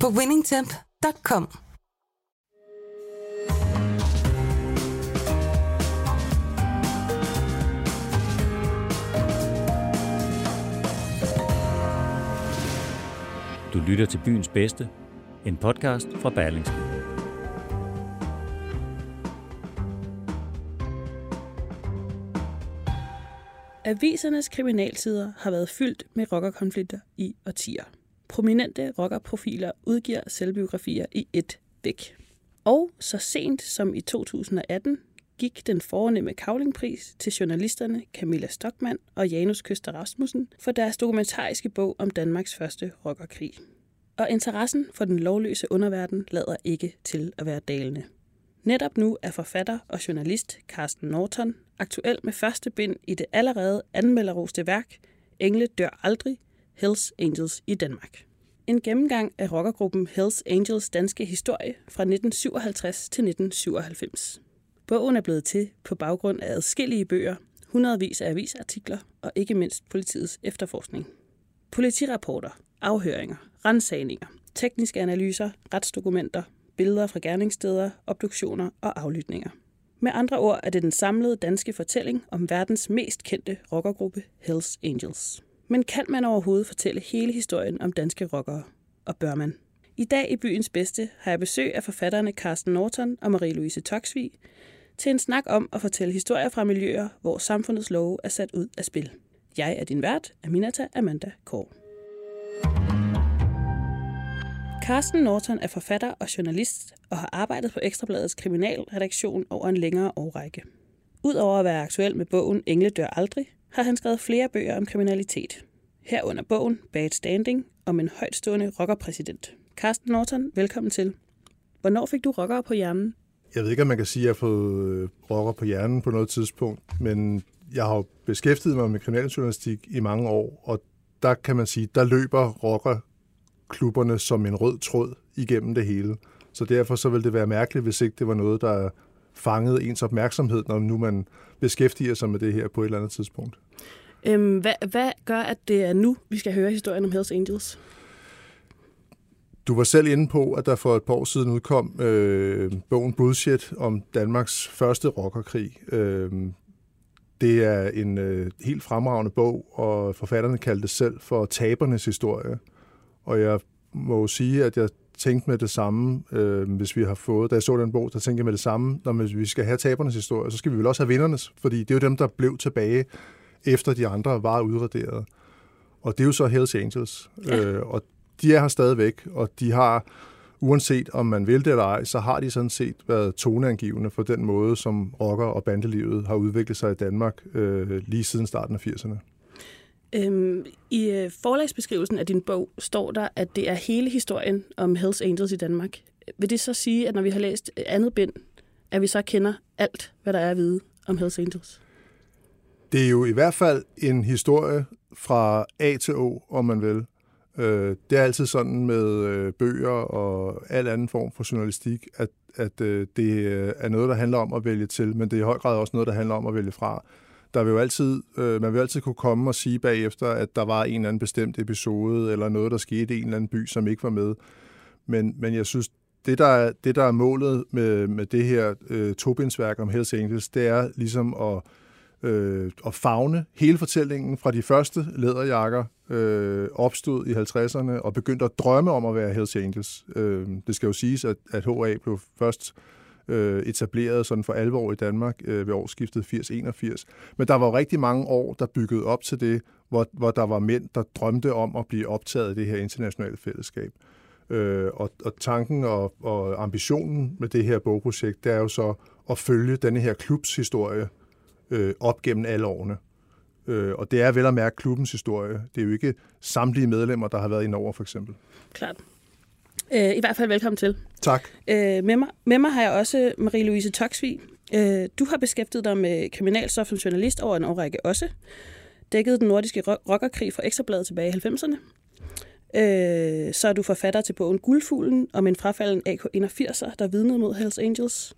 på winningtemp.com. Du lytter til Byens Bedste, en podcast fra Berlingske. Avisernes kriminalsider har været fyldt med rockerkonflikter i årtier. Prominente rockerprofiler udgiver selvbiografier i et væk. Og så sent som i 2018 gik den fornemme kavlingpris til journalisterne Camilla Stockmann og Janus Køster Rasmussen for deres dokumentariske bog om Danmarks første rockerkrig. Og interessen for den lovløse underverden lader ikke til at være dalende. Netop nu er forfatter og journalist Carsten Norton aktuel med første bind i det allerede anmelderoste værk Engle dør aldrig, Hells Angels i Danmark. En gennemgang af rockergruppen Hells Angels danske historie fra 1957 til 1997. Bogen er blevet til på baggrund af adskillige bøger, hundredvis af avisartikler og ikke mindst politiets efterforskning. Politirapporter, afhøringer, rensagninger, tekniske analyser, retsdokumenter, billeder fra gerningssteder, obduktioner og aflytninger. Med andre ord er det den samlede danske fortælling om verdens mest kendte rockergruppe Hells Angels. Men kan man overhovedet fortælle hele historien om danske rockere? Og bør man? I dag i Byens Bedste har jeg besøg af forfatterne Carsten Norton og Marie-Louise Toksvig til en snak om at fortælle historier fra miljøer, hvor samfundets love er sat ud af spil. Jeg er din vært, Aminata Amanda Kåre. Carsten Norton er forfatter og journalist og har arbejdet på Ekstrabladets kriminalredaktion over en længere årrække. Udover at være aktuel med bogen Engle dør aldrig, har han skrevet flere bøger om kriminalitet. Herunder bogen Bad Standing om en højtstående rockerpræsident. Carsten Norton, velkommen til. Hvornår fik du rockere på hjernen? Jeg ved ikke, om man kan sige, at jeg har fået øh, rocker på hjernen på noget tidspunkt, men jeg har beskæftiget mig med kriminaljournalistik i mange år, og der kan man sige, der løber rocker klubberne som en rød tråd igennem det hele. Så derfor så vil det være mærkeligt, hvis ikke det var noget, der fangede ens opmærksomhed, når nu man beskæftiger sig med det her på et eller andet tidspunkt. Øhm, hvad, hvad gør, at det er nu, vi skal høre historien om Hells Angels? Du var selv inde på, at der for et par år siden udkom øh, bogen Bullshit om Danmarks første rockerkrig. Øh, det er en øh, helt fremragende bog, og forfatterne kaldte det selv for tabernes historie. Og jeg må sige, at jeg tænkte med det samme, øh, hvis vi har fået, da jeg så den bog, der tænkte jeg med det samme, når vi skal have tabernes historie, så skal vi vel også have vindernes, fordi det er jo dem, der blev tilbage, efter de andre var udraderet. Og det er jo så Hells Angels. Ja. Øh, og de er her stadigvæk, og de har, uanset om man vil det eller ej, så har de sådan set været toneangivende for den måde, som rocker- og bandelivet har udviklet sig i Danmark øh, lige siden starten af 80'erne. Øhm, I øh, forlagsbeskrivelsen af din bog står der, at det er hele historien om Hells Angels i Danmark. Vil det så sige, at når vi har læst andet bind, at vi så kender alt, hvad der er at vide om Hells Angels? Det er jo i hvert fald en historie fra A til O, om man vil. Øh, det er altid sådan med øh, bøger og al anden form for journalistik, at, at øh, det øh, er noget, der handler om at vælge til, men det er i høj grad også noget, der handler om at vælge fra der vil jo altid, øh, man vil altid kunne komme og sige bagefter, at der var en eller anden bestemt episode, eller noget, der skete i en eller anden by, som ikke var med. Men, men jeg synes, det der, er, det, der er målet med, med det her øh, tobindsværk om Hells Angels, det er ligesom at, øh, at fagne hele fortællingen fra de første læderjakker øh, opstod i 50'erne og begyndte at drømme om at være Hells Angels. Øh, det skal jo siges, at, at HA blev først øh, etableret sådan for alvor i Danmark øh, ved årsskiftet 80-81. Men der var jo rigtig mange år, der byggede op til det, hvor, hvor der var mænd, der drømte om at blive optaget i det her internationale fællesskab. Øh, og, og tanken og, og ambitionen med det her bogprojekt, det er jo så at følge denne her klubs historie øh, op gennem alle årene. Øh, og det er vel at mærke klubbens historie. Det er jo ikke samtlige medlemmer, der har været ind over, for eksempel. Klart. Øh, I hvert fald velkommen til. Tak. Øh, med, mig, med mig har jeg også Marie-Louise Toksvig. Øh, du har beskæftiget dig med kriminalstof som journalist over en årrække også. Dækket den nordiske rockerkrig fra Ekstrabladet tilbage i 90'erne. Øh, så er du forfatter til bogen Guldfuglen om en frafalden AK-81'er, der vidnede mod Hells Angels.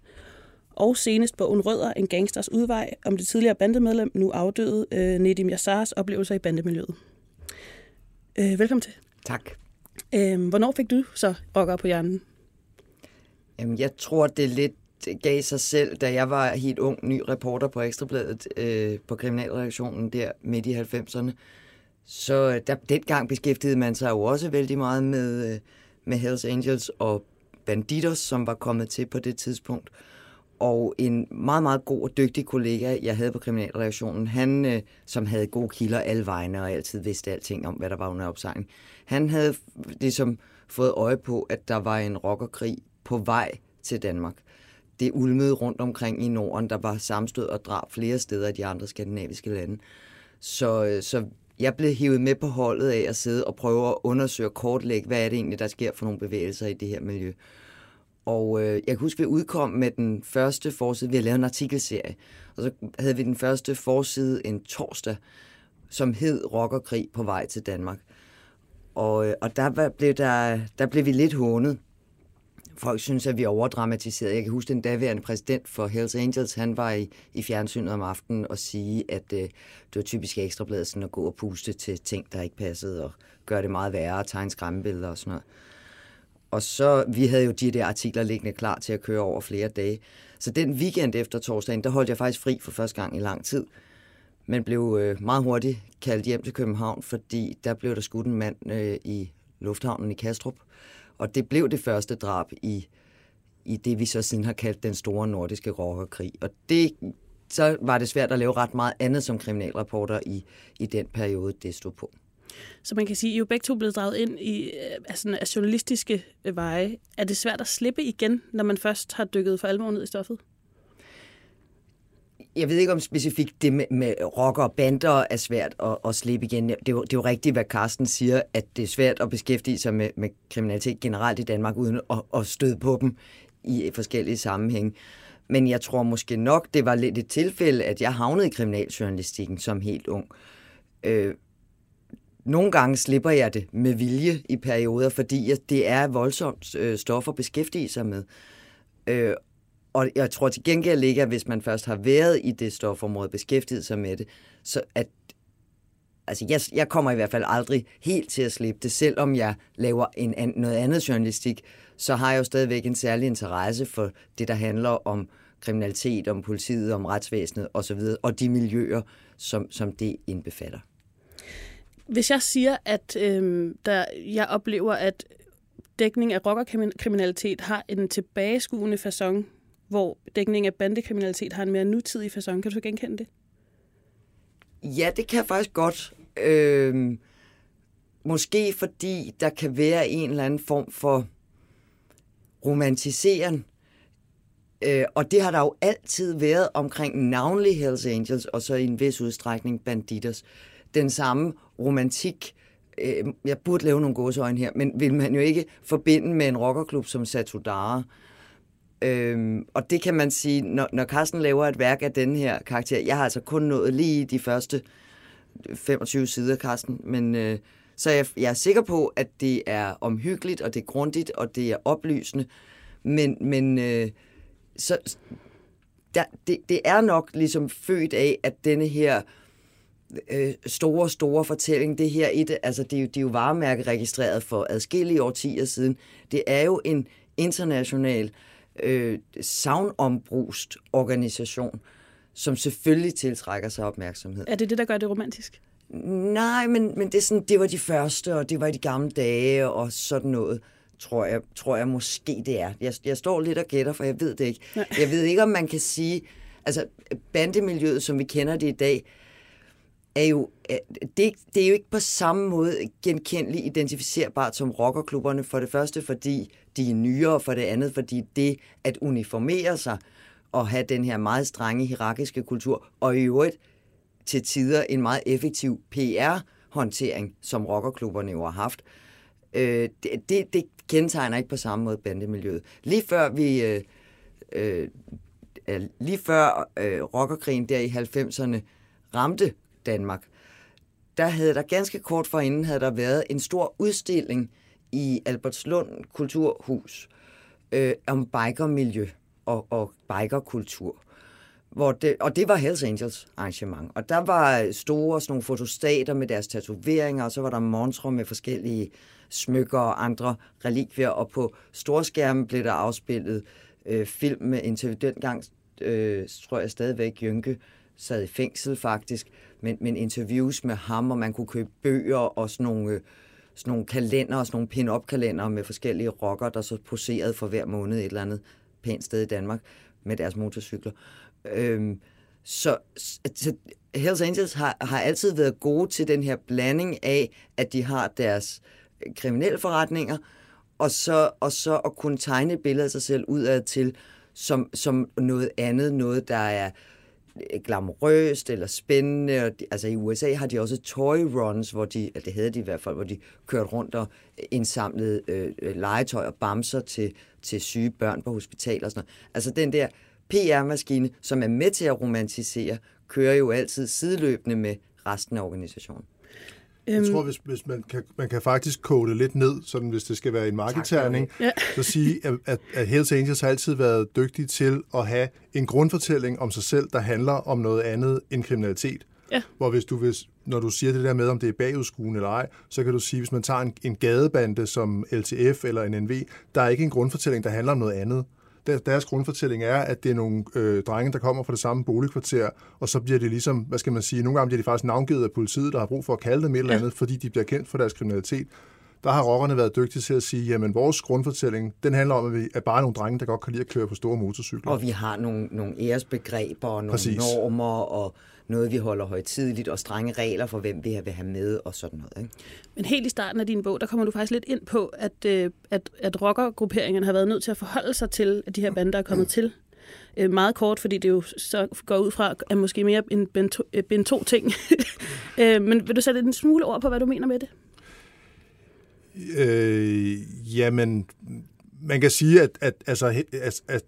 Og senest bogen Rødder, en gangsters udvej, om det tidligere bandemedlem, nu afdøde øh, Nedim Yassars oplevelser i bandemiljøet. Øh, velkommen til. Tak. Øh, hvornår fik du så rocker på hjernen? Jamen, jeg tror, det lidt gav sig selv, da jeg var helt ung, ny reporter på Ekstrabladet øh, på kriminalredaktionen der midt i 90'erne. Så der, dengang beskæftigede man sig jo også vældig meget med, øh, med Hells Angels og Banditos, som var kommet til på det tidspunkt. Og en meget, meget god og dygtig kollega, jeg havde på kriminalreaktionen, han, øh, som havde gode kilder alle vegne og altid vidste alting om, hvad der var under opsejling, han havde ligesom fået øje på, at der var en rockerkrig på vej til Danmark. Det ulmede rundt omkring i Norden, der var samstød og drab flere steder i de andre skandinaviske lande. Så, øh, så jeg blev hivet med på holdet af at sidde og prøve at undersøge og kortlægge, hvad er det egentlig, der sker for nogle bevægelser i det her miljø. Og øh, jeg kan huske, at vi udkom med den første forside. Vi havde lavet en artikelserie, og så havde vi den første forside en torsdag, som hed Rockerkrig på vej til Danmark. Og, øh, og der, blev der, der blev vi lidt hånet. Folk synes, at vi overdramatiserede. Jeg kan huske, den daværende præsident for Hells Angels, han var i, i fjernsynet om aftenen og sige, at øh, det var typisk ekstrabladet sådan at gå og puste til ting, der ikke passede, og gøre det meget værre, og tegne skræmmebilleder og sådan noget. Og så, vi havde jo de der artikler liggende klar til at køre over flere dage. Så den weekend efter torsdagen, der holdt jeg faktisk fri for første gang i lang tid. Men blev øh, meget hurtigt kaldt hjem til København, fordi der blev der skudt en mand øh, i lufthavnen i Kastrup. Og det blev det første drab i, i det, vi så siden har kaldt den store nordiske rockerkrig. Og det, så var det svært at lave ret meget andet som kriminalreporter i, i den periode, det stod på. Så man kan sige, at I er jo begge to blevet draget ind i altså, af journalistiske øh, veje. Er det svært at slippe igen, når man først har dykket for alvor ned i stoffet? Jeg ved ikke om specifikt det med, med rocker og bander er svært at, at slippe igen. Det er, jo, det er jo rigtigt, hvad Carsten siger, at det er svært at beskæftige sig med, med kriminalitet generelt i Danmark, uden at, at støde på dem i forskellige sammenhænge. Men jeg tror måske nok, det var lidt et tilfælde, at jeg havnede i kriminaljournalistikken som helt ung. Øh, nogle gange slipper jeg det med vilje i perioder, fordi det er voldsomt øh, stof at beskæftige sig med. Øh, og jeg tror til gengæld ikke, at hvis man først har været i det stofområde, beskæftiget sig med det, så at altså jeg, jeg kommer i hvert fald aldrig helt til at slippe det, selvom jeg laver en, an, noget andet journalistik, så har jeg jo stadigvæk en særlig interesse for det, der handler om kriminalitet, om politiet, om retsvæsenet osv., og de miljøer, som, som det indbefatter. Hvis jeg siger, at øh, der, jeg oplever, at dækning af rockerkriminalitet har en tilbageskuende façon, hvor dækning af bandekriminalitet har en mere nutidig façon, kan du genkende det? Ja, det kan jeg faktisk godt. Øh, måske fordi der kan være en eller anden form for romantiseren. Øh, og det har der jo altid været omkring navnlig Hells Angels, og så i en vis udstrækning Banditos. Den samme romantik, øh, jeg burde lave nogle gåseøjne her, men vil man jo ikke forbinde med en rockerklub som Satudara. Øhm, og det kan man sige, når, når Carsten laver et værk af den her karakter, jeg har altså kun nået lige de første 25 sider, Carsten, men øh, så jeg, jeg er sikker på, at det er omhyggeligt, og det er grundigt, og det er oplysende, men, men øh, så, der, det, det er nok ligesom født af, at denne her øh, store, store fortælling. Det her, et, altså det er, jo, det er jo varemærke registreret for adskillige årtier siden. Det er jo en international øh, savnombrust organisation, som selvfølgelig tiltrækker sig opmærksomhed. Er det det, der gør det romantisk? Nej, men, men det, er sådan, det var de første, og det var i de gamle dage, og sådan noget, tror jeg, tror jeg måske det er. Jeg, jeg står lidt og gætter, for jeg ved det ikke. Nej. Jeg ved ikke, om man kan sige, altså bandemiljøet, som vi kender det i dag, er jo, øh, det, det er jo ikke på samme måde genkendeligt identificerbart som rockerklubberne. For det første, fordi de er nyere, og for det andet, fordi det at uniformere sig og have den her meget strenge hierarkiske kultur, og i øvrigt til tider en meget effektiv PR-håndtering, som rockerklubberne jo har haft, øh, det, det, det kendetegner ikke på samme måde bandemiljøet. Lige før vi... Øh, øh, lige før øh, rockerkrigen der i 90'erne ramte Danmark, der havde der ganske kort forinden havde der været en stor udstilling i Albertslund Kulturhus øh, om bikermiljø og, og bikerkultur. Hvor det, og det var Hells Angels arrangement. Og der var store sådan nogle fotostater med deres tatoveringer, og så var der montre med forskellige smykker og andre relikvier, og på storskærmen blev der afspillet øh, film med interview. Dengang øh, tror jeg stadigvæk Jynke sad i fængsel faktisk, men, men interviews med ham, og man kunne købe bøger og sådan nogle, øh, sådan nogle kalender, sådan nogle pin-up kalender med forskellige rocker, der så poserede for hver måned et eller andet pænt sted i Danmark med deres motorcykler. Øhm, så, så Hells Angels har, har altid været gode til den her blanding af, at de har deres kriminelle forretninger, og så, og så at kunne tegne et billede af sig selv udad til, som, som noget andet, noget der er glamorøst eller spændende. Og de, altså i USA har de også toy runs, hvor de, eller det hedder de i hvert fald, hvor de kørte rundt og indsamlede øh, legetøj og bamser til, til syge børn på hospitaler og sådan noget. Altså den der PR-maskine, som er med til at romantisere, kører jo altid sideløbende med resten af organisationen. Jeg tror, hvis, hvis man, kan, man kan faktisk kode lidt ned, sådan hvis det skal være en markedterning, ja. så sige, at, at, at Hells Angels har altid været dygtige til at have en grundfortælling om sig selv, der handler om noget andet end kriminalitet. Ja. Hvor hvis du hvis, når du siger det der med, om det er bagudskuende eller ej, så kan du sige, hvis man tager en, en gadebande som LTF eller en NV, der er ikke en grundfortælling, der handler om noget andet deres grundfortælling er, at det er nogle øh, drenge, der kommer fra det samme boligkvarter, og så bliver det ligesom, hvad skal man sige, nogle gange bliver de faktisk navngivet af politiet, der har brug for at kalde dem et eller andet, ja. fordi de bliver kendt for deres kriminalitet. Der har rockerne været dygtige til at sige, jamen vores grundfortælling, den handler om, at vi er bare nogle drenge, der godt kan lide at køre på store motorcykler. Og vi har nogle, nogle æresbegreber og nogle Præcis. normer og noget, vi holder højtidligt, og strenge regler for, hvem vi vil have med, og sådan noget. Ikke? Men helt i starten af din bog, der kommer du faktisk lidt ind på, at, øh, at, at rockergrupperingerne har været nødt til at forholde sig til, at de her bander er kommet til. Øh, meget kort, fordi det jo så går ud fra, at måske mere en bind to, to ting. Men vil du sætte en smule ord på, hvad du mener med det? Øh, jamen, man kan sige, at, at, altså, at, at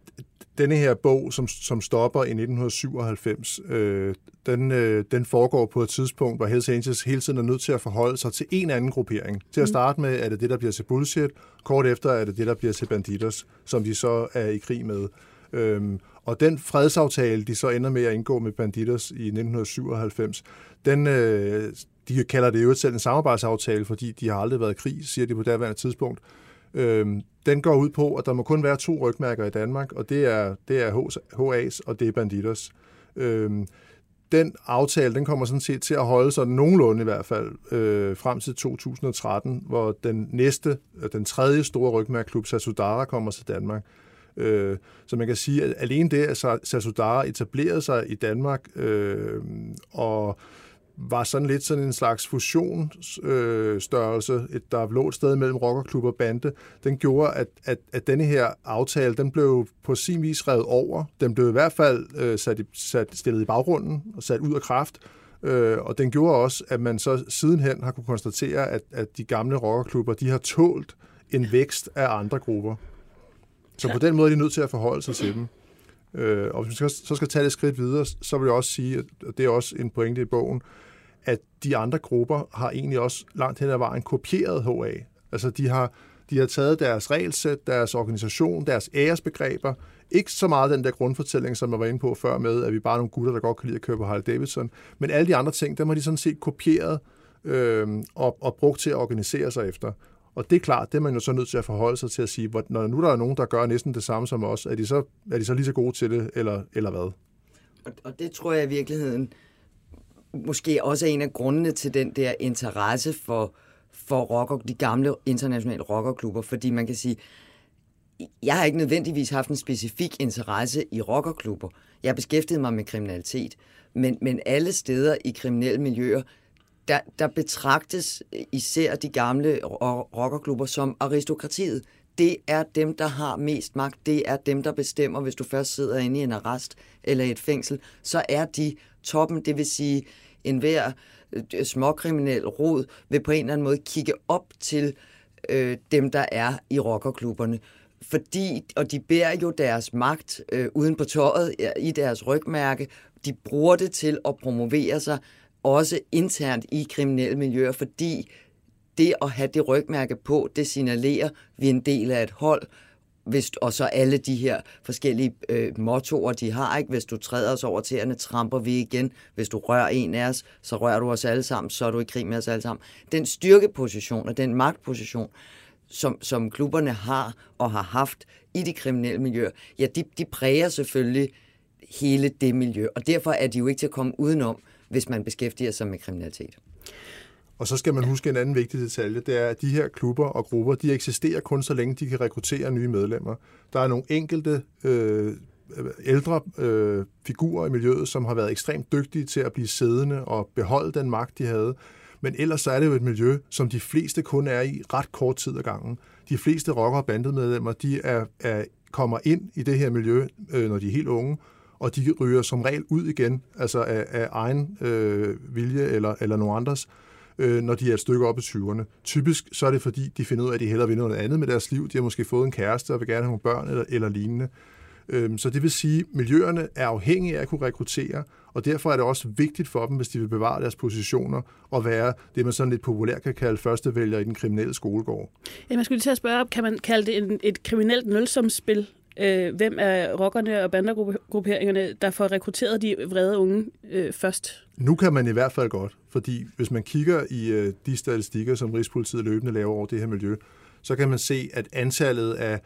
denne her bog, som, som stopper i 1997, øh, den, øh, den foregår på et tidspunkt, hvor Hells Angels hele tiden er nødt til at forholde sig til en anden gruppering. Til at mm. starte med er det det, der bliver til Bullshit. Kort efter er det det, der bliver til Banditos, som de så er i krig med. Øhm, og den fredsaftale, de så ender med at indgå med Banditos i 1997, den, øh, de kalder det jo selv en samarbejdsaftale, fordi de har aldrig været i krig, siger de på daværende tidspunkt. Øhm, den går ud på, at der må kun være to rygmærker i Danmark, og det er, det er HA's, og det er Banditers. Øhm, den aftale, den kommer sådan set til at holde sig nogenlunde i hvert fald øh, frem til 2013, hvor den næste, øh, den tredje store rygmærklub, Sasudara, kommer til Danmark. Øh, så man kan sige, at alene det, at Sasudara etablerede sig i Danmark, øh, og var sådan lidt sådan en slags fusionsstørrelse, øh, der lå et sted mellem rockerklub og bande, den gjorde, at, at, at denne her aftale, den blev på sin vis revet over. Den blev i hvert fald øh, sat, i, sat, stillet i baggrunden og sat ud af kraft. Øh, og den gjorde også, at man så sidenhen har kunne konstatere, at, at de gamle rockerklubber, de har tålt en vækst af andre grupper. Så på den måde er de nødt til at forholde sig til dem. Øh, og hvis vi så skal tage det skridt videre, så vil jeg også sige, at det er også en pointe i bogen, at de andre grupper har egentlig også langt hen ad vejen kopieret HA. Altså de har, de har taget deres regelsæt, deres organisation, deres æresbegreber, ikke så meget den der grundfortælling, som jeg var inde på før med, at vi bare er nogle gutter, der godt kan lide at køre på Harley Davidson, men alle de andre ting, dem har de sådan set kopieret øh, og, og brugt til at organisere sig efter. Og det er klart, det er man jo så nødt til at forholde sig til at sige, hvor, når nu der er nogen, der gør næsten det samme som os, er de så, er de så lige så gode til det, eller, eller hvad? Og, og det tror jeg i virkeligheden måske også er en af grundene til den der interesse for, for rocker, de gamle internationale rockerklubber, fordi man kan sige, jeg har ikke nødvendigvis haft en specifik interesse i rockerklubber. Jeg beskæftigede mig med kriminalitet, men, men alle steder i kriminelle miljøer, der, der betragtes især de gamle rockerklubber som aristokratiet. Det er dem, der har mest magt. Det er dem, der bestemmer, hvis du først sidder inde i en arrest eller i et fængsel, så er de toppen, det vil sige en hver øh, småkriminel rod, vil på en eller anden måde kigge op til øh, dem, der er i rockerklubberne. Fordi, og de bærer jo deres magt øh, uden på tøjet i deres rygmærke. De bruger det til at promovere sig også internt i kriminelle miljøer, fordi det at have det rygmærke på, det signalerer, at vi er en del af et hold, hvis, og så alle de her forskellige øh, mottoer, de har. ikke. Hvis du træder os over tæerne, tramper vi igen. Hvis du rører en af os, så rører du os alle sammen, så er du i krig med os alle sammen. Den styrkeposition og den magtposition, som, som klubberne har og har haft i de kriminelle miljøer, ja, de, de præger selvfølgelig hele det miljø, og derfor er de jo ikke til at komme udenom, hvis man beskæftiger sig med kriminalitet. Og så skal man huske en anden vigtig detalje, det er, at de her klubber og grupper, de eksisterer kun så længe de kan rekruttere nye medlemmer. Der er nogle enkelte øh, ældre øh, figurer i miljøet, som har været ekstremt dygtige til at blive siddende og beholde den magt, de havde. Men ellers så er det jo et miljø, som de fleste kun er i ret kort tid ad gangen. De fleste rocker- og bandemedlemmer, de er, er, kommer ind i det her miljø, øh, når de er helt unge, og de ryger som regel ud igen, altså af, af egen øh, vilje eller, eller nogen andres øh, øh, når de er et stykke op i 20'erne. Typisk så er det fordi, de finder ud af, at de hellere vil noget andet med deres liv. De har måske fået en kæreste og vil gerne have nogle børn eller, eller lignende. Øh, så det vil sige, at miljøerne er afhængige af at kunne rekruttere, og derfor er det også vigtigt for dem, hvis de vil bevare deres positioner og være det, man sådan lidt populært kan kalde førstevælger i den kriminelle skolegård. Ja, man skulle lige til at spørge, kan man kalde det en, et kriminelt nulsumsspil? Øh, hvem er rockerne og bandergrupperingerne, der får rekrutteret de vrede unge øh, først? Nu kan man i hvert fald godt, fordi hvis man kigger i øh, de statistikker, som Rigspolitiet løbende laver over det her miljø, så kan man se, at antallet af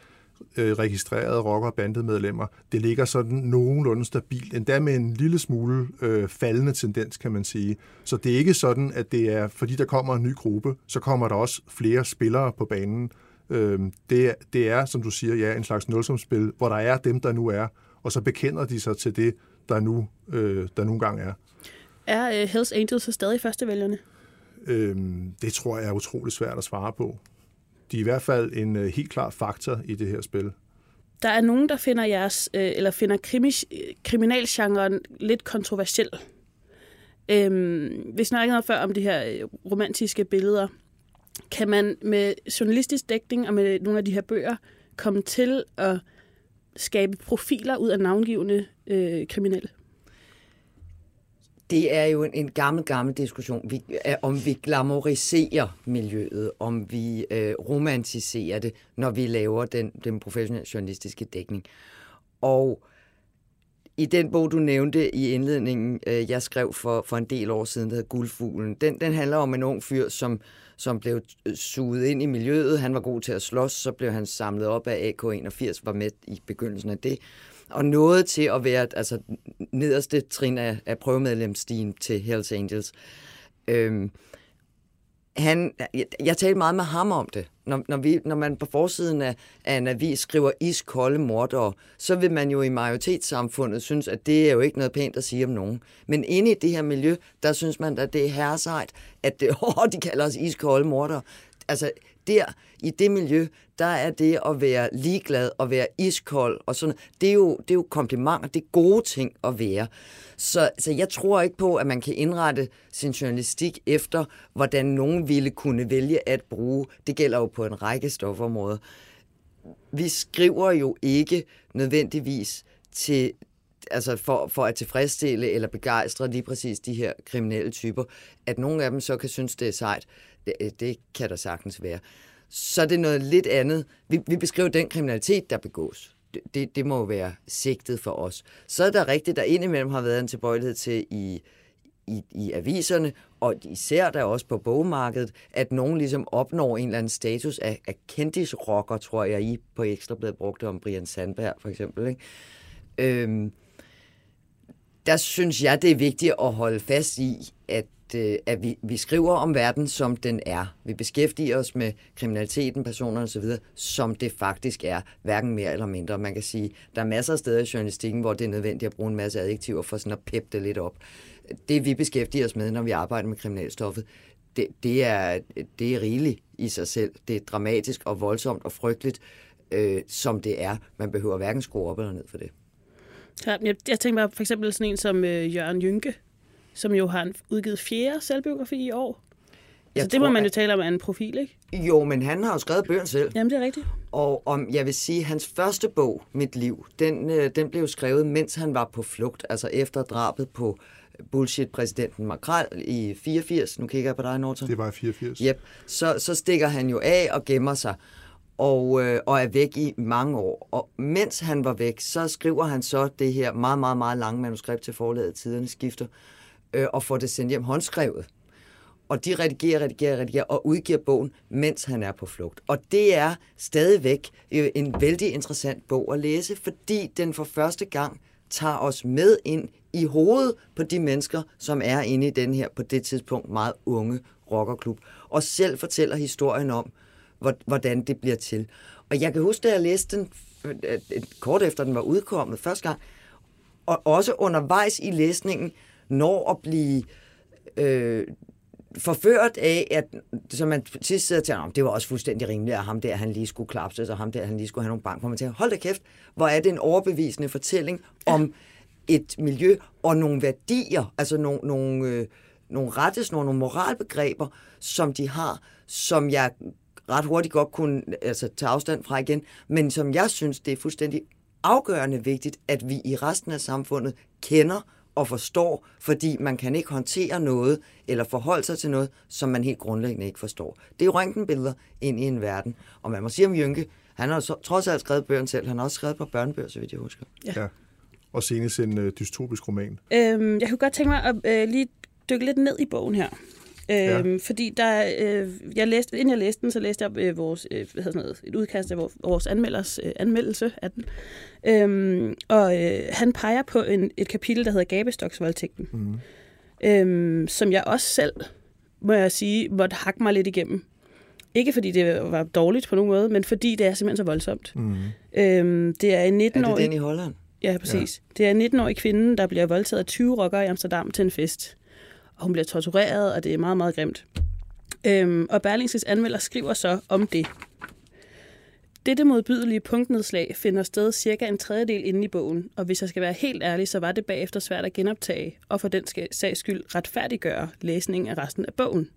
øh, registrerede rocker- og bandemedlemmer, det ligger sådan nogenlunde stabilt, endda med en lille smule øh, faldende tendens, kan man sige. Så det er ikke sådan, at det er, fordi der kommer en ny gruppe, så kommer der også flere spillere på banen. Øh, det, det er, som du siger, ja, en slags nulsumspil, hvor der er dem, der nu er, og så bekender de sig til det, der nu, øh, der nu engang er. Er uh, Hells Angels så stadig førstevælgerne? Øhm, det tror jeg er utroligt svært at svare på. De er i hvert fald en uh, helt klar faktor i det her spil. Der er nogen, der finder jeres, øh, eller finder krimi, kriminalgenren lidt kontroversiel. Øhm, vi snakkede før om de her øh, romantiske billeder. Kan man med journalistisk dækning og med nogle af de her bøger komme til at skabe profiler ud af navngivende øh, kriminelle? det er jo en, en gammel, gammel diskussion, vi, øh, om vi glamoriserer miljøet, om vi øh, romantiserer det, når vi laver den, den professionelle journalistiske dækning. Og i den bog, du nævnte i indledningen, øh, jeg skrev for, for en del år siden, der hedder Guldfuglen, den, den handler om en ung fyr, som, som blev øh, suget ind i miljøet. Han var god til at slås, så blev han samlet op af AK-81, var med i begyndelsen af det og nåede til at være altså, nederste trin af, af prøvemedlemsstigen til Hells Angels. Øhm, han, jeg, jeg talte meget med ham om det. Når, når, vi, når man på forsiden af, af en avis skriver iskolde mordere, så vil man jo i majoritetssamfundet synes, at det er jo ikke noget pænt at sige om nogen. Men inde i det her miljø, der synes man, at det er herresejt, at det, oh, de kalder os iskolde mordere. Altså, der i det miljø, der er det at være ligeglad og være iskold og sådan det er jo, det er jo komplimenter, det er gode ting at være. Så, så jeg tror ikke på, at man kan indrette sin journalistik efter, hvordan nogen ville kunne vælge at bruge. Det gælder jo på en række stofområder. Vi skriver jo ikke nødvendigvis til, altså for, for at tilfredsstille eller begejstre lige præcis de her kriminelle typer, at nogle af dem så kan synes, det er sejt. Det, det kan der sagtens være. Så er det noget lidt andet. Vi, vi beskriver den kriminalitet, der begås. Det, det, det må jo være sigtet for os. Så er der rigtigt, der indimellem har været en tilbøjelighed til i, i, i aviserne, og især der også på bogmarkedet, at nogen ligesom opnår en eller anden status af, af kendisrocker, tror jeg, I på Ekstrabladet brugte om Brian Sandberg for eksempel. Ikke? Øhm, der synes jeg, det er vigtigt at holde fast i, at øh, at vi, vi skriver om verden, som den er. Vi beskæftiger os med kriminaliteten, personer osv., som det faktisk er, hverken mere eller mindre. Man kan sige, der er masser af steder i journalistikken, hvor det er nødvendigt at bruge en masse adjektiver for sådan at peppe det lidt op. Det vi beskæftiger os med, når vi arbejder med kriminalstoffet, det, det, er, det er rigeligt i sig selv. Det er dramatisk og voldsomt og frygteligt, øh, som det er. Man behøver hverken skrue op eller ned for det. Ja, jeg, jeg tænker bare for eksempel sådan en som øh, Jørgen Jynke, som jo har udgivet fjerde selvbiografi i år. Jeg Så det må tror, man jo at- tale om er en profil, ikke? Jo, men han har jo skrevet bøgerne selv. Jamen, det er rigtigt. Og om, jeg vil sige, hans første bog, Mit Liv, den, øh, den blev skrevet, mens han var på flugt, altså efter drabet på bullshit-præsidenten Makrel i 84. Nu kigger jeg på dig, Norton. Det var i 84. Yep. Så, så stikker han jo af og gemmer sig, og, øh, og er væk i mange år. Og mens han var væk, så skriver han så det her meget, meget, meget lange manuskript til forlaget Tiderne Skifter, øh, Øh, og får det sendt hjem håndskrevet. Og de redigerer, redigerer, redigerer og udgiver bogen, mens han er på flugt. Og det er stadigvæk øh, en vældig interessant bog at læse, fordi den for første gang tager os med ind i hovedet på de mennesker, som er inde i den her på det tidspunkt meget unge rockerklub, og selv fortæller historien om, hvordan det bliver til. Og jeg kan huske, da jeg læste den øh, kort efter den var udkommet første gang, og også undervejs i læsningen, når at blive øh, forført af, at så man sidst sidder "Nå, det var også fuldstændig rimeligt, at ham der, han lige skulle klapses, og ham der, han lige skulle have nogle bank. Hvor man tænker, hold da kæft, hvor er det en overbevisende fortælling om et miljø og nogle værdier, altså nogle, nogle, øh, nogle rettesnore, nogle moralbegreber, som de har, som jeg ret hurtigt godt kunne altså, tage afstand fra igen, men som jeg synes, det er fuldstændig afgørende vigtigt, at vi i resten af samfundet kender og forstår, fordi man kan ikke håndtere noget eller forholde sig til noget, som man helt grundlæggende ikke forstår. Det er jo røntgenbilleder ind i en verden. Og man må sige om Jynke, han har så, trods alt skrevet bøgerne selv. Han har også skrevet på børnebøger, så vidt jeg husker. Ja. Og senest en øh, dystopisk roman. Øhm, jeg kunne godt tænke mig at øh, lige dykke lidt ned i bogen her. Øhm, Ja. Fordi der, øh, jeg læste, inden jeg læste den, så læste jeg øh, vores, øh, hvad hedder sådan noget, et udkast af vores, vores anmelders øh, anmeldelse af den. Øhm, og øh, han peger på en, et kapitel, der hedder Gabestoksvoldtægten, mm. øhm, som jeg også selv, må jeg sige, måtte hakke mig lidt igennem. Ikke fordi det var dårligt på nogen måde, men fordi det er simpelthen så voldsomt. Mm. Øhm, det er en Er det 19-årig... den i Holland? Ja, præcis. Ja. Det er en 19-årig kvinde, der bliver voldtaget af 20 rockere i Amsterdam til en fest. Og hun bliver tortureret, og det er meget, meget grimt. Øhm, og Berlingses anmelder skriver så om det. Dette modbydelige punktnedslag finder sted cirka en tredjedel inde i bogen, og hvis jeg skal være helt ærlig, så var det bagefter svært at genoptage, og for den sags skyld retfærdiggøre læsningen af resten af bogen.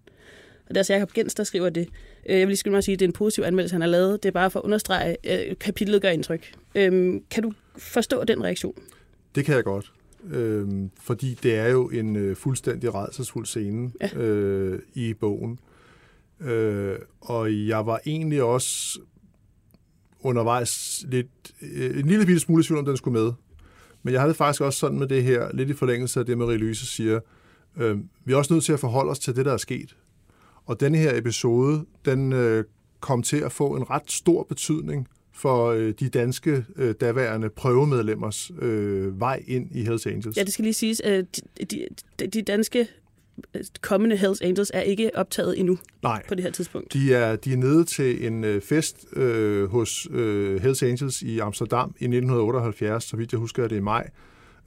Og det er altså Jacob Gens, der skriver det. Øh, jeg vil lige skynde mig at sige, at det er en positiv anmeldelse, han har lavet. Det er bare for at understrege, at kapitlet gør indtryk. Øhm, Kan du forstå den reaktion? Det kan jeg godt. Øhm, fordi det er jo en øh, fuldstændig redselsfuld scene Ja. øh, i bogen. Øh, og jeg var egentlig også undervejs lidt, øh, en lille bitte smule i tvivl, om den skulle med. Men jeg havde faktisk også sådan med det her, lidt i forlængelse af det, Marie-Louise siger. Øh, vi er også nødt til at forholde os til det, der er sket. Og denne her episode, den øh, kom til at få en ret stor betydning for øh, de danske øh, daværende prøvemedlemmers øh, vej ind i Hells Angels. Ja, det skal lige siges, at de, de, de danske kommende Hells Angels er ikke optaget endnu Nej, på det her tidspunkt. de er, de er nede til en øh, fest øh, hos øh, Hells Angels i Amsterdam i 1978, så vidt jeg husker er det i maj,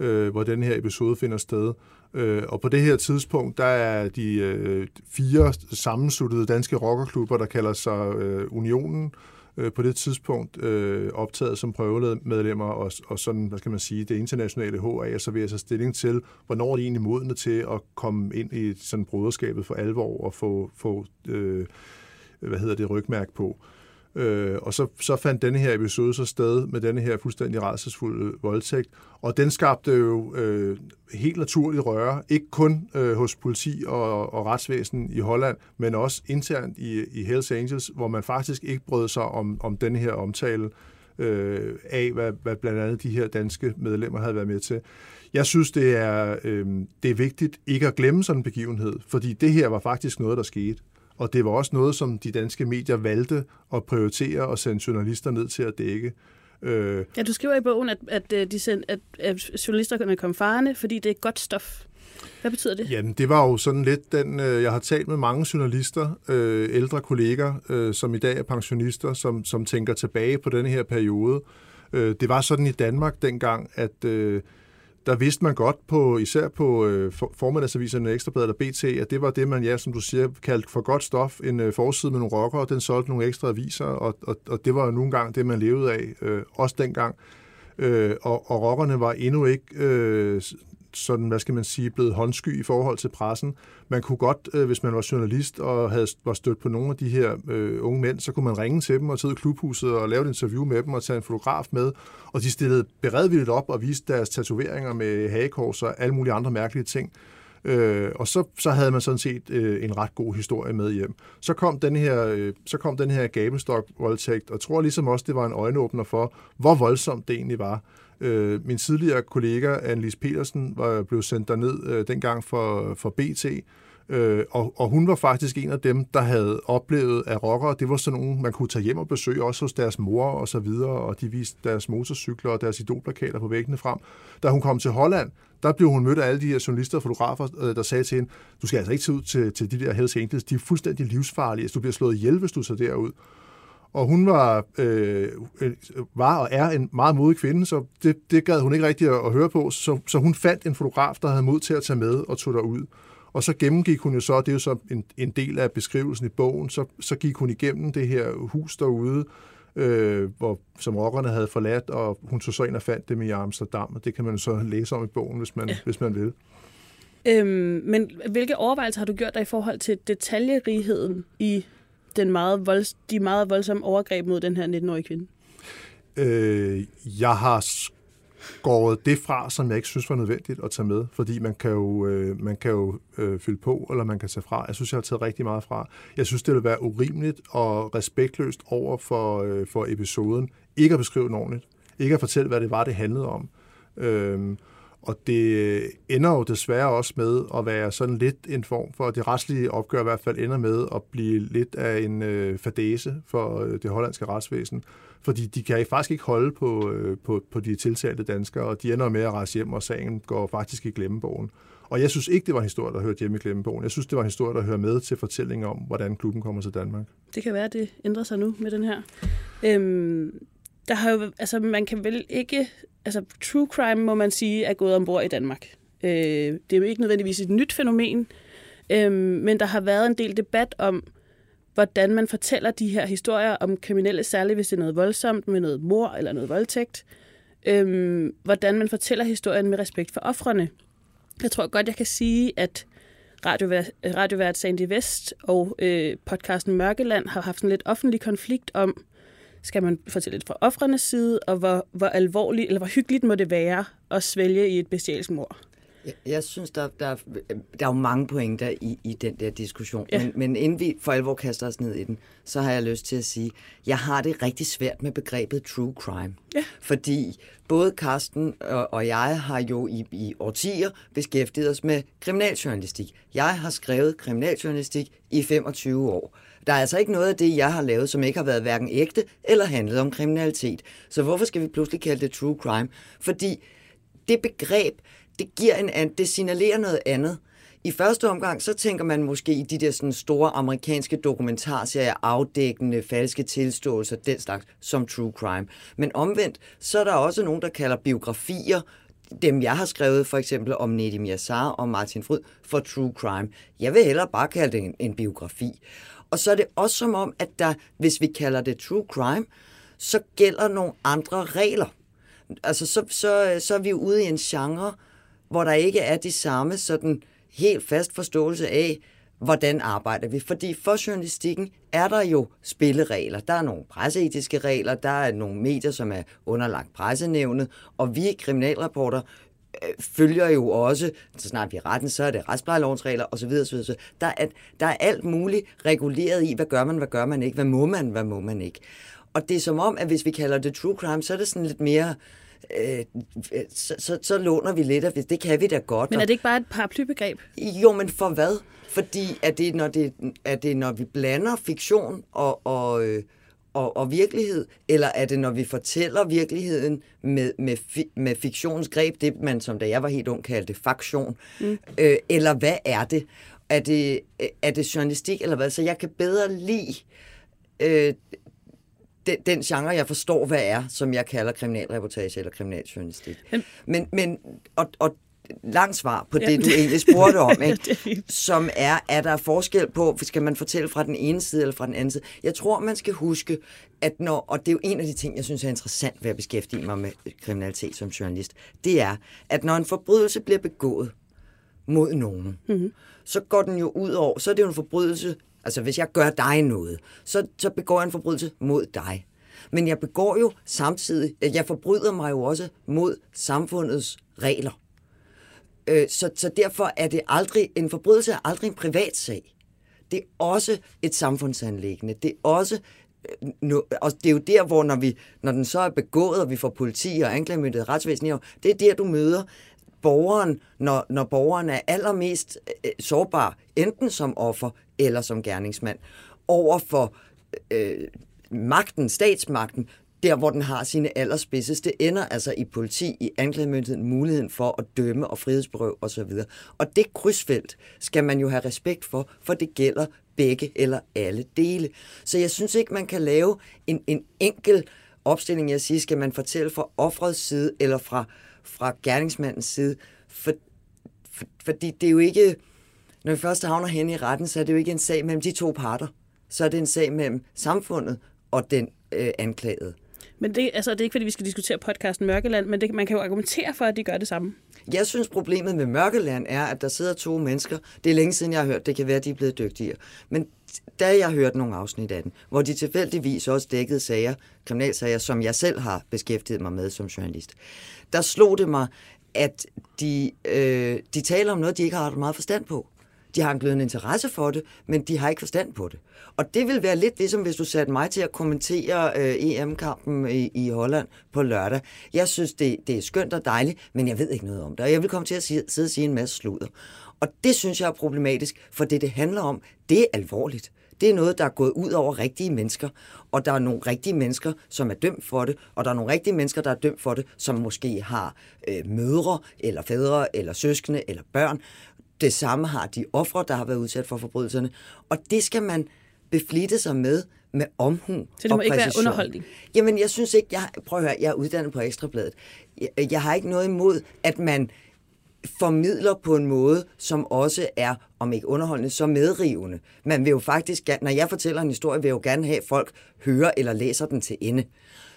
øh, hvor den her episode finder sted. Øh, og på det her tidspunkt, der er de øh, fire sammensluttede danske rockerklubber, der kalder sig øh, Unionen, øh, Øh, på det tidspunkt øh, optaget som prøvemedlemmer, og, og sådan, hvad skal man sige, det internationale HA, så vil jeg så stilling til, hvornår er de egentlig modne til at komme ind i sådan broderskabet for alvor og få, få øh, hvad hedder det, rygmærk på. Øh, Øh, og så, så fandt denne her episode så sted med denne her fuldstændig rædselsfulde voldtægt, og den skabte jo øh, helt naturligt røre, ikke kun øh, hos politi og, og retsvæsen i Holland, men også internt i, i Hells Angels, hvor man faktisk ikke brød sig om, om denne her omtale øh, af, hvad, hvad blandt andet de her danske medlemmer havde været med til. Jeg synes, det er, øh, det er vigtigt ikke at glemme sådan en begivenhed, fordi det her var faktisk noget, der skete. Og det var også noget, som de danske medier valgte at prioritere og sende journalister ned til at dække. Øh, Ja, du skriver i bogen, at, at, øh, de send, at, at journalisterne kom farne, fordi det er godt stof. Hvad betyder det? Jamen, det var jo sådan lidt den, øh, jeg har talt med mange journalister, øh, ældre kolleger, øh, som i dag er pensionister, som, som tænker tilbage på denne her periode. Øh, det var sådan i Danmark dengang, at øh, der vidste man godt på, især på øh, formiddagsaviserne Ekstrabladet og BT, at det var det, man, ja, som du siger, kaldte for godt stof. En øh, forside med nogle rockere, den solgte nogle ekstra aviser, og, og, og det var jo nogle gange det, man levede af, øh, også dengang. Øh, og, og rockerne var endnu ikke øh, sådan, hvad skal man sige, blevet håndsky i forhold til pressen. Man kunne godt, øh, hvis man var journalist og havde, var stødt på nogle af de her øh, unge mænd, så kunne man ringe til dem og sidde i klubhuset og lave et interview med dem og tage en fotograf med. Og de stillede beredvilligt op og viste deres tatoveringer med hagekors og alle mulige andre mærkelige ting. Øh, og så, så havde man sådan set øh, en ret god historie med hjem. Så kom den her, øh, så kom den her gabestok-voldtægt, og jeg tror ligesom også, det var en øjenåbner for, hvor voldsomt det egentlig var. Øh, min tidligere kollega, Annelise Petersen, var blevet sendt derned øh, dengang for, for BT, Øh, og, og hun var faktisk en af dem, der havde oplevet, at rockere, det var sådan nogle, man kunne tage hjem og besøge, også hos deres mor og så videre, og de viste deres motorcykler og deres idolplakater på væggene frem. Da hun kom til Holland, der blev hun mødt af alle de her journalister og fotografer, øh, der sagde til hende, du skal altså ikke tage ud til, til de der Hells Angels, de er fuldstændig livsfarlige, altså, du bliver slået ihjel, hvis du tager derud. Og hun var, øh, var og er en meget modig kvinde, så det, det gad hun ikke rigtig at, at høre på, så, så hun fandt en fotograf, der havde mod til at tage med og tog derud. Og så gennemgik hun jo så, det er jo så en, en del af beskrivelsen i bogen, så, så gik hun igennem det her hus derude, øh, hvor, som rockerne havde forladt, og hun tog så ind og fandt dem i Amsterdam, og det kan man så læse om i bogen, hvis man, ja. hvis man vil. Øhm, men hvilke overvejelser har du gjort dig i forhold til detaljerigheden i den meget volds, de meget voldsomme overgreb mod den her 19-årige kvinde? Øh, jeg har skåret det fra, som jeg ikke synes var nødvendigt at tage med, fordi man kan jo, øh, man kan jo øh, fylde på, eller man kan tage fra. Jeg synes, jeg har taget rigtig meget fra. Jeg synes, det vil være urimeligt og respektløst over for, øh, for episoden. Ikke at beskrive den ordentligt. Ikke at fortælle, hvad det var, det handlede om. Øh, og det øh, ender jo desværre også med at være sådan lidt en form for, det retslige opgør i hvert fald ender med at blive lidt af en øh, fadese for øh, det hollandske retsvæsen. Fordi de kan faktisk ikke holde på, øh, på, på de tiltalte danskere, og de ender med at rejse hjem, og sagen går faktisk i glemmebogen. Og jeg synes ikke, det var en historie, der hørte hjemme i glemmebogen. Jeg synes, det var en historie, der hører med til fortællingen om, hvordan klubben kommer til Danmark. Det kan være, at det ændrer sig nu med den her. Øhm, der har jo, altså, man kan vel ikke altså true crime, må man sige, er gået ombord i Danmark. Øh, det er jo ikke nødvendigvis et nyt fænomen, øh, men der har været en del debat om, hvordan man fortæller de her historier om kriminelle, særligt hvis det er noget voldsomt med noget mor eller noget voldtægt. Øhm, hvordan man fortæller historien med respekt for offrene. Jeg tror godt, jeg kan sige, at radiovært Sandy Vest og øh, podcasten Mørkeland har haft en lidt offentlig konflikt om, skal man fortælle lidt fra offrenes side, og hvor, hvor alvorligt eller hvor hyggeligt må det være at svælge i et bestialsk mor? Jeg, jeg synes, der, der, der er jo mange pointer i, i den der diskussion. Ja. Men, men inden vi for alvor kaster os ned i den, så har jeg lyst til at sige, jeg har det rigtig svært med begrebet true crime. Ja. Fordi både Karsten og, og jeg har jo i, i årtier beskæftiget os med kriminaljournalistik. Jeg har skrevet kriminaljournalistik i 25 år. Der er altså ikke noget af det, jeg har lavet, som ikke har været hverken ægte eller handlet om kriminalitet. Så hvorfor skal vi pludselig kalde det true crime? Fordi det begreb, det, giver en, det signalerer noget andet. I første omgang, så tænker man måske i de der sådan store amerikanske dokumentarserier, afdækkende, falske tilståelser, den slags, som true crime. Men omvendt, så er der også nogen, der kalder biografier, dem jeg har skrevet for eksempel om Nedim Yassar og Martin Fryd, for true crime. Jeg vil hellere bare kalde det en, en biografi. Og så er det også som om, at der, hvis vi kalder det true crime, så gælder nogle andre regler. Altså, så, så, så er vi ude i en genre, hvor der ikke er de samme sådan helt fast forståelse af, hvordan arbejder vi. Fordi for journalistikken er der jo spilleregler. Der er nogle presseetiske regler, der er nogle medier, som er underlagt pressenævnet, og vi kriminalreporter Øh, følger jo også, så snart vi er retten, så er det retsplejelovens regler osv. osv. Der, er, der er alt muligt reguleret i, hvad gør man, hvad gør man ikke, hvad må man, hvad må man ikke. Og det er som om, at hvis vi kalder det true crime, så er det sådan lidt mere... Øh, så, så, så låner vi lidt af det. Det kan vi da godt. Men er det ikke bare et paraplybegreb? Jo, men for hvad? Fordi er det, når, det, er det, når vi blander fiktion og, og, øh, og, og virkelighed, eller er det, når vi fortæller virkeligheden med, med, fi, med fiktionens greb, det man som da jeg var helt ung kaldte faktion, mm. øh, eller hvad er det? Er det, er det journalistik, eller hvad? Så jeg kan bedre lide øh, den, den genre, jeg forstår, hvad er, som jeg kalder kriminalreportage eller kriminaljournalistik. Mm. Men, men og, og langt svar på Ja. det, du egentlig spurgte om, Ja, ikke? som er, er der forskel på, skal man fortælle fra den ene side eller fra den anden side? Jeg tror, man skal huske, at når, og det er jo en af de ting, jeg synes er interessant ved at beskæftige mig med kriminalitet som journalist, det er, at når en forbrydelse bliver begået mod nogen, mm-hmm. så går den jo ud over, så er det jo en forbrydelse, altså hvis jeg gør dig noget, så, så begår jeg en forbrydelse mod dig. Men jeg begår jo samtidig, jeg forbryder mig jo også mod samfundets regler. Øh, så, så derfor er det aldrig, en forbrydelse er aldrig en privat sag. Det er også et samfundsanlæggende. Det er også øh, nu, og det er jo der, hvor når, vi, når den så er begået, og vi får politi og anklagemyndighed og retsvæsen, i det er der, du møder borgeren, når, når borgeren er allermest øh, sårbar, enten som offer eller som gerningsmand, over for øh, magten, statsmagten, der hvor den har sine allerspidseste det ender altså i politi, i anklagemyndigheden, muligheden for at dømme og frihedsberøve osv. Og det krydsfelt skal man jo have respekt for, for det gælder begge eller alle dele. Så jeg synes ikke, man kan lave en, en enkel opstilling, jeg siger, skal man fortælle fra offrets side eller fra, fra gerningsmandens side, for, for, fordi det er jo ikke, når vi først havner hen i retten, så er det jo ikke en sag mellem de to parter. Så er det en sag mellem samfundet og den øh, anklagede. Men det, altså, det er ikke, fordi vi skal diskutere podcasten Mørkeland, men det, man kan jo argumentere for, at de gør det samme. Jeg synes, problemet med Mørkeland er, at der sidder to mennesker. Det er længe siden, jeg har hørt. Det kan være, at de er blevet dygtigere. Men da jeg hørte nogle afsnit af den, hvor de tilfældigvis også dækkede sager, kriminalsager, som jeg selv har beskæftiget mig med som journalist, der slog det mig, at de, øh, de taler om noget, de ikke har ret meget forstand på. De har en glødende interesse for det, men de har ikke forstand på det. Og det vil være lidt ligesom, hvis du satte mig til at kommentere øh, EM-kampen i, i Holland på lørdag. Jeg synes, det, det er skønt og dejligt, men jeg ved ikke noget om det. Og jeg vil komme til at sige, sidde og sige en masse sludder. Og det synes jeg er problematisk, for det, det handler om, det er alvorligt. Det er noget, der er gået ud over rigtige mennesker, og der er nogle rigtige mennesker, som er dømt for det, og der er nogle rigtige mennesker, der er dømt for det, som måske har øh, mødre, eller fædre, eller søskende, eller børn. Det samme har de ofre, der har været udsat for forbrydelserne. Og det skal man beflitte sig med med omhu Så det må og ikke være præcision. underholdning? Jamen, jeg synes ikke, jeg, prøv at høre, jeg er uddannet på Ekstrabladet. Jeg, jeg har ikke noget imod, at man formidler på en måde, som også er, om ikke underholdende, så medrivende. Man vil jo faktisk, når jeg fortæller en historie, vil jeg jo gerne have, at folk hører eller læser den til ende.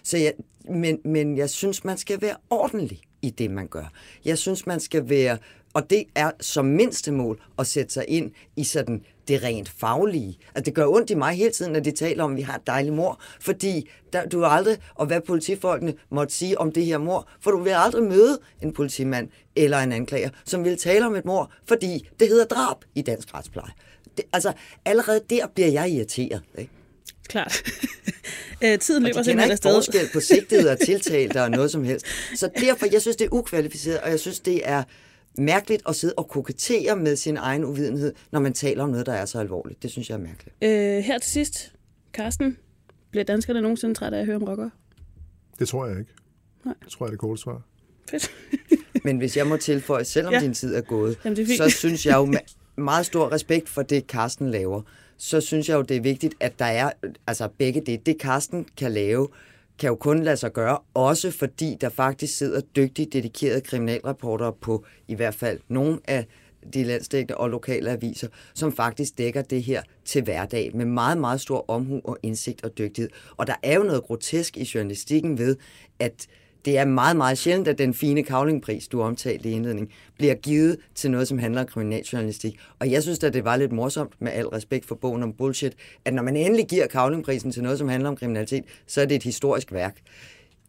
Så jeg, men, men jeg synes, man skal være ordentlig i det, man gør. Jeg synes, man skal være, og det er som mindste mål at sætte sig ind i sådan det rent faglige. Altså, det gør ondt i mig hele tiden, når de taler om, at vi har et dejligt mor, fordi der, du har aldrig, og hvad politifolkene måtte sige om det her mor, for du vil aldrig møde en politimand eller en anklager, som vil tale om et mor, fordi det hedder drab i dansk retspleje. Det, altså, allerede der bliver jeg irriteret. Ikke? Klart. øh, tiden Og løber de kender simpelthen ikke afsted. forskel på sigtede og tiltalte og noget som helst. Så derfor, jeg synes, det er ukvalificeret, og jeg synes, det er mærkeligt at sidde og kokettere med sin egen uvidenhed, når man taler om noget, der er så alvorligt. Det synes jeg er mærkeligt. Øh, her til sidst, Carsten, bliver danskerne nogensinde trætte af at høre om rockere? Det tror jeg ikke. Nej. Det tror jeg er det korte svar. Fedt. Men hvis jeg må tilføje, selvom Ja. din tid er gået, Jamen, det er så synes jeg jo med meget stor respekt for det, Karsten laver, så synes jeg jo, det er vigtigt, at der er altså begge det. Det, Karsten kan lave, kan jo kun lade sig gøre, også fordi der faktisk sidder dygtige, dedikerede kriminalreportere på i hvert fald nogle af de landstækkende og lokale aviser, som faktisk dækker det her til hverdag med meget, meget stor omhu og indsigt og dygtighed. Og der er jo noget grotesk i journalistikken ved, at det er meget, meget sjældent, at den fine kavlingpris, du omtalte i indledningen, bliver givet til noget, som handler om kriminaljournalistik. Og jeg synes at det var lidt morsomt, med al respekt for bogen om bullshit, at når man endelig giver kavlingprisen til noget, som handler om kriminalitet, så er det et historisk værk.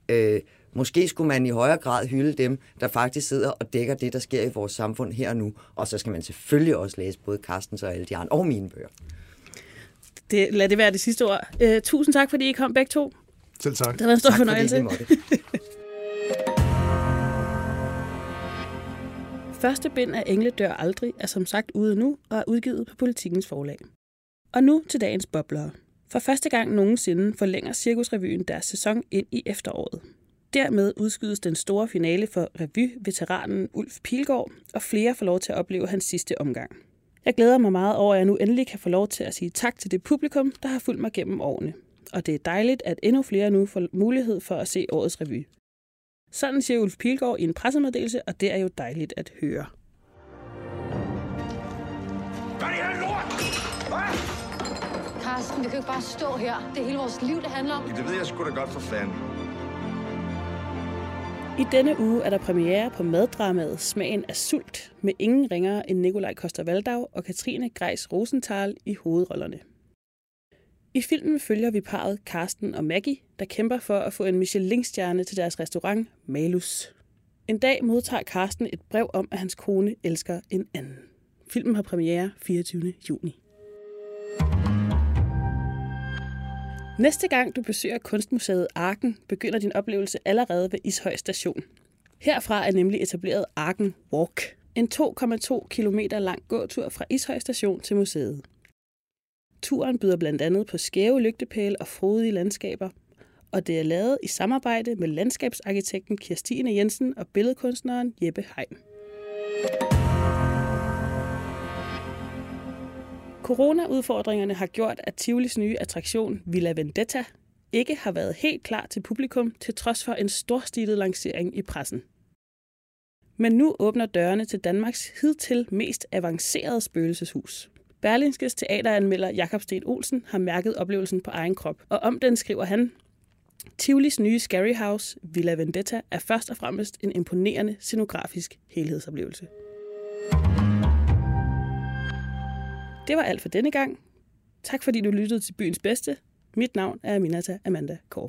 Øh, måske skulle man i højere grad hylde dem, der faktisk sidder og dækker det, der sker i vores samfund her og nu. Og så skal man selvfølgelig også læse både Carstens og alle de andre, og mine bøger. Det, lad det være det sidste ord. Øh, tusind tak, fordi I kom begge to. Selv tak. Det været en stor Tak fordi fornøjelse. I Første bind af Engle dør aldrig er som sagt ude nu og er udgivet på Politikens forlag. Og nu til dagens boblere. For første gang nogensinde forlænger Cirkusrevyen deres sæson ind i efteråret. Dermed udskydes den store finale for revy-veteranen Ulf Pilgaard, og flere får lov til at opleve hans sidste omgang. Jeg glæder mig meget over, at jeg nu endelig kan få lov til at sige tak til det publikum, der har fulgt mig gennem årene. Og det er dejligt, at endnu flere nu får mulighed for at se årets revy. Sådan siger Ulf Pilgaard i en pressemeddelelse, og det er jo dejligt at høre. Hvad er det her lort? Hvad? Karsten, vi kan jo ikke bare stå her. Det er hele vores liv, det handler om. Det ved jeg sgu da godt for fanden. I denne uge er der premiere på maddramaet Smagen af sult med ingen ringere end Nikolaj Koster-Valdau og Katrine Greis Rosenthal i hovedrollerne. I filmen følger vi parret Karsten og Maggie, der kæmper for at få en Michelin-stjerne til deres restaurant Malus. En dag modtager Karsten et brev om, at hans kone elsker en anden. Filmen har premiere 24. juni. Næste gang du besøger Kunstmuseet Arken, begynder din oplevelse allerede ved Ishøj Station. Herfra er nemlig etableret Arken Walk. En 2,2 km lang gåtur fra Ishøj Station til museet. Turen byder blandt andet på skæve lygtepæle og frodige landskaber, og det er lavet i samarbejde med landskabsarkitekten Kirstine Jensen og billedkunstneren Jeppe Heim. Corona-udfordringerne har gjort, at Tivolis nye attraktion Villa Vendetta ikke har været helt klar til publikum, til trods for en storstilet lancering i pressen. Men nu åbner dørene til Danmarks hidtil mest avancerede spøgelseshus. Berlingskes teateranmelder Jakob Sten Olsen har mærket oplevelsen på egen krop, og om den skriver han, Tivolis nye Scary House, Villa Vendetta, er først og fremmest en imponerende scenografisk helhedsoplevelse. Det var alt for denne gang. Tak fordi du lyttede til Byens Bedste. Mit navn er Aminata Amanda Kåre.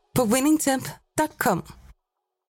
på winningtemp.com.